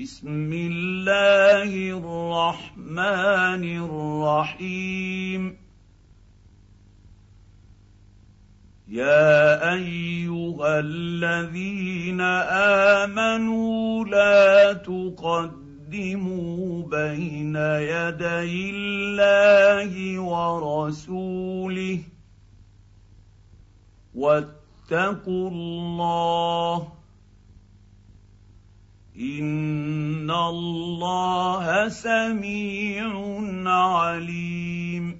بسم الله الرحمن الرحيم يا ايها الذين امنوا لا تقدموا بين يدي الله ورسوله واتقوا الله ان الله سميع عليم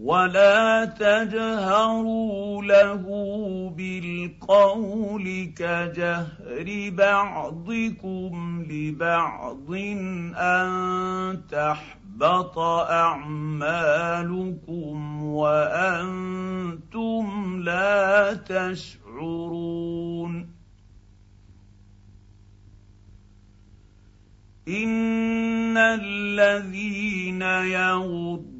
ولا تجهروا له بالقول كجهر بعضكم لبعض ان تحبط اعمالكم وأنتم لا تشعرون ان الذين يغضون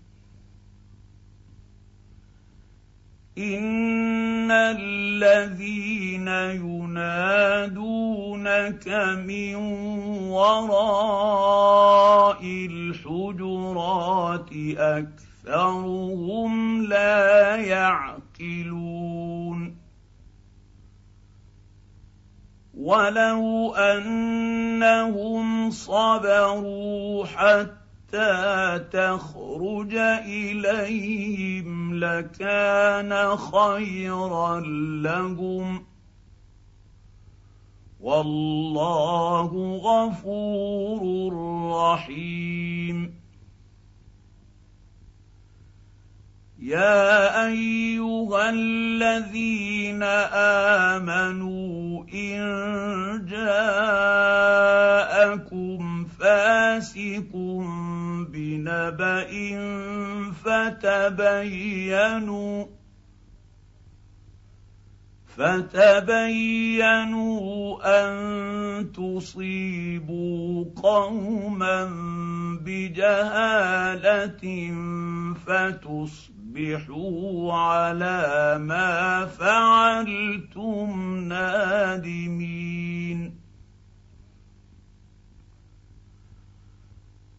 ان الذين ينادونك من وراء الحجرات اكثرهم لا يعقلون ولو انهم صبروا حتى حتى تخرج إليهم لكان خيرا لهم. والله غفور رحيم. يا أيها الذين آمنوا إن جاءكم فاسق بنبأ فتبينوا فتبينوا ان تصيبوا قوما بجهاله فتصبحوا على ما فعلتم نادمين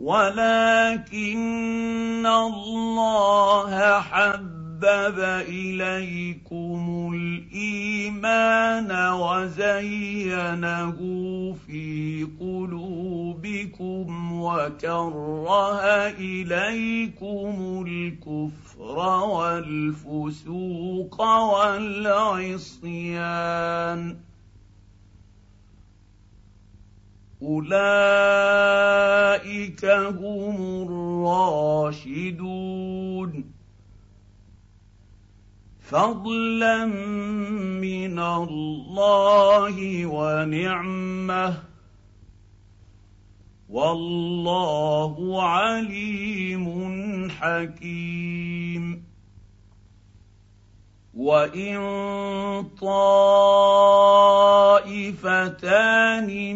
ولكن الله حبب إليكم الإيمان وزينه في قلوبكم وكره إليكم الكفر والفسوق والعصيان أولئك هم الراشدون. فضلا من الله ونعمة. والله عليم حكيم. وان طائفتان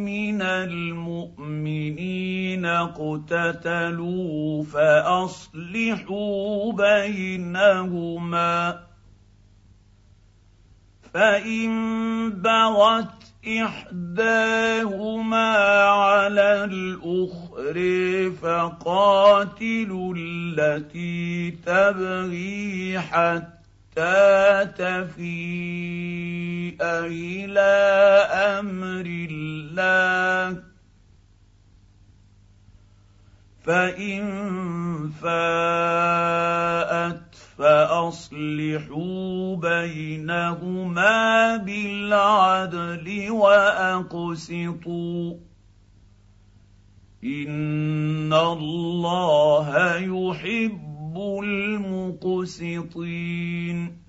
من المؤمنين اقتتلوا فاصلحوا بينهما فان بغت احداهما على الآخر فقاتلوا التي تبغي حتى تفيء إلى أمر الله فان فاءت فاصلحوا بينهما بالعدل واقسطوا ان الله يحب المقسطين.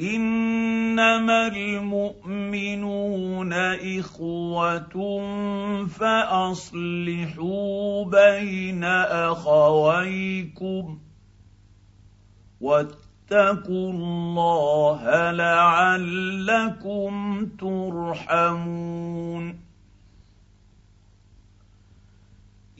إنما المؤمنون إخوة فأصلحوا بين أخويكم واتقوا الله لعلكم ترحمون.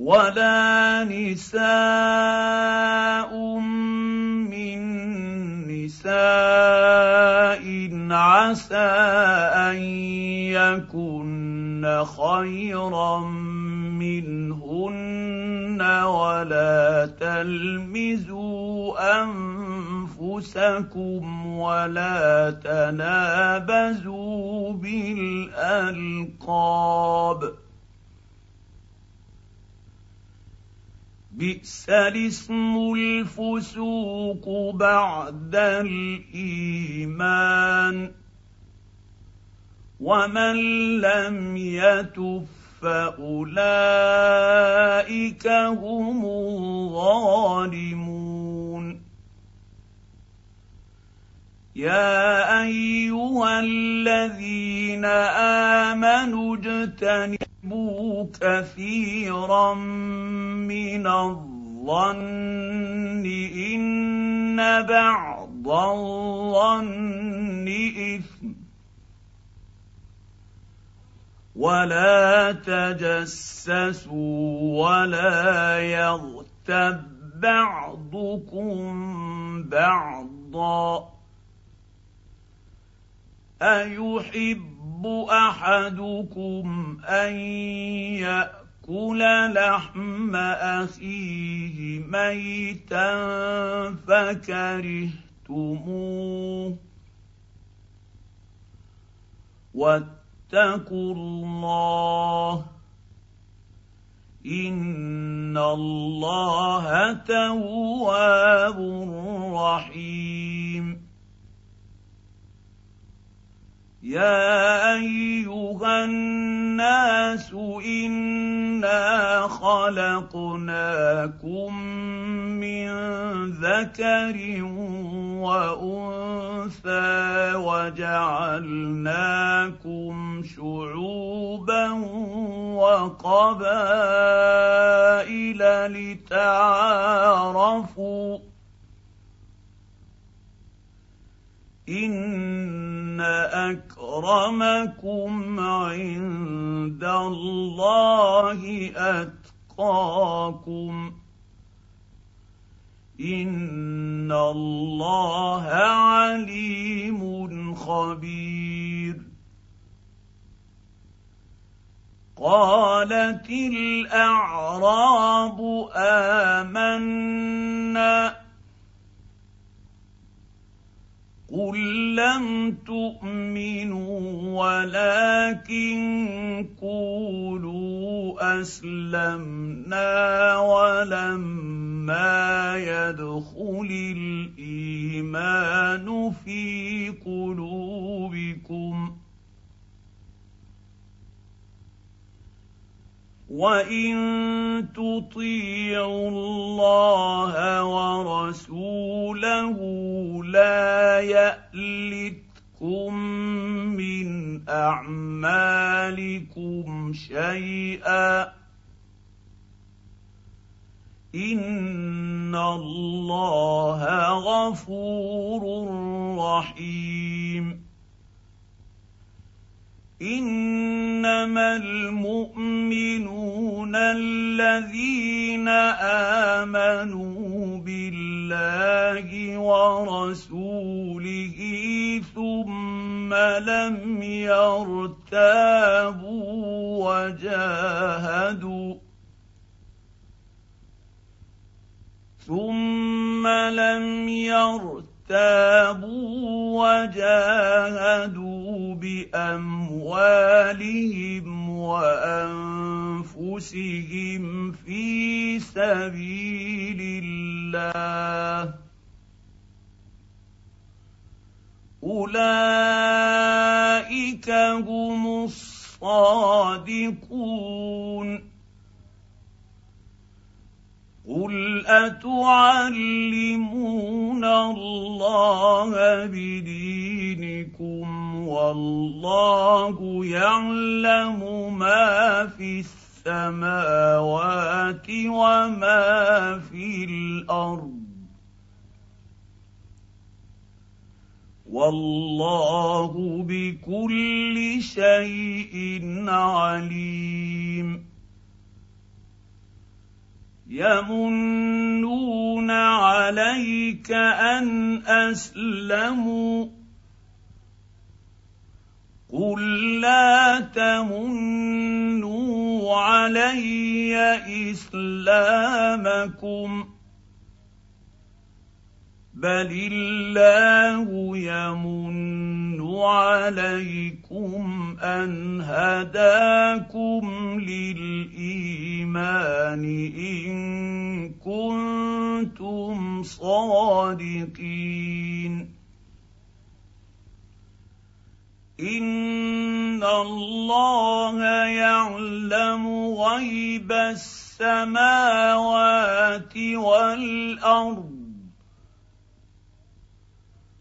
ولا نساء من نساء عسى أن يكن خيرا منهن ولا تلمزوا أنفسكم ولا تنابزوا بالألقاب بئس الاسم الفسوق بعد الإيمان ومن لم يتف فأولئك هم الظالمون. يا أيها الذين آمنوا اجتنبوا كثيرا من الظن. إن بعض الظن إثم. ولا تجسسوا ولا يغتب بعضكم بعضا. أيحب يحب أحدكم أن يأكل لحم أخيه ميتا فكرهتموه. واتقوا الله. إن الله تواب رحيم. يا ايها الناس انا خلقناكم من ذكر وانثى وجعلناكم شعوبا وقبائل لتعارفوا ان اكرمكم عند الله اتقاكم ان الله عليم خبير. قالت الاعراب امنا قل لم تؤمنوا ولكن قولوا أسلمنا ولما ما يدخل الإيمان في قلوبكم وان تطيعوا الله ورسوله لا يالتكم من اعمالكم شيئا ان الله غفور رحيم إنما المؤمنون الذين آمنوا بالله ورسوله ثم لم يرتابوا وجاهدوا ثم لم يرتابوا وجاهدوا بأموالهم وأنفسهم في سبيل الله. أولئك هم الصادقون. قل اتعلمون الله بدينكم والله يعلم ما في السماوات وما في الأرض والله بكل شيء عليم يمنون عليك ان اسلموا قل لا تمنوا علي اسلامكم بل الله يمن عليكم أن هداكم للإيمان إن كنتم صادقين. إن الله يعلم غيب السماوات والأرض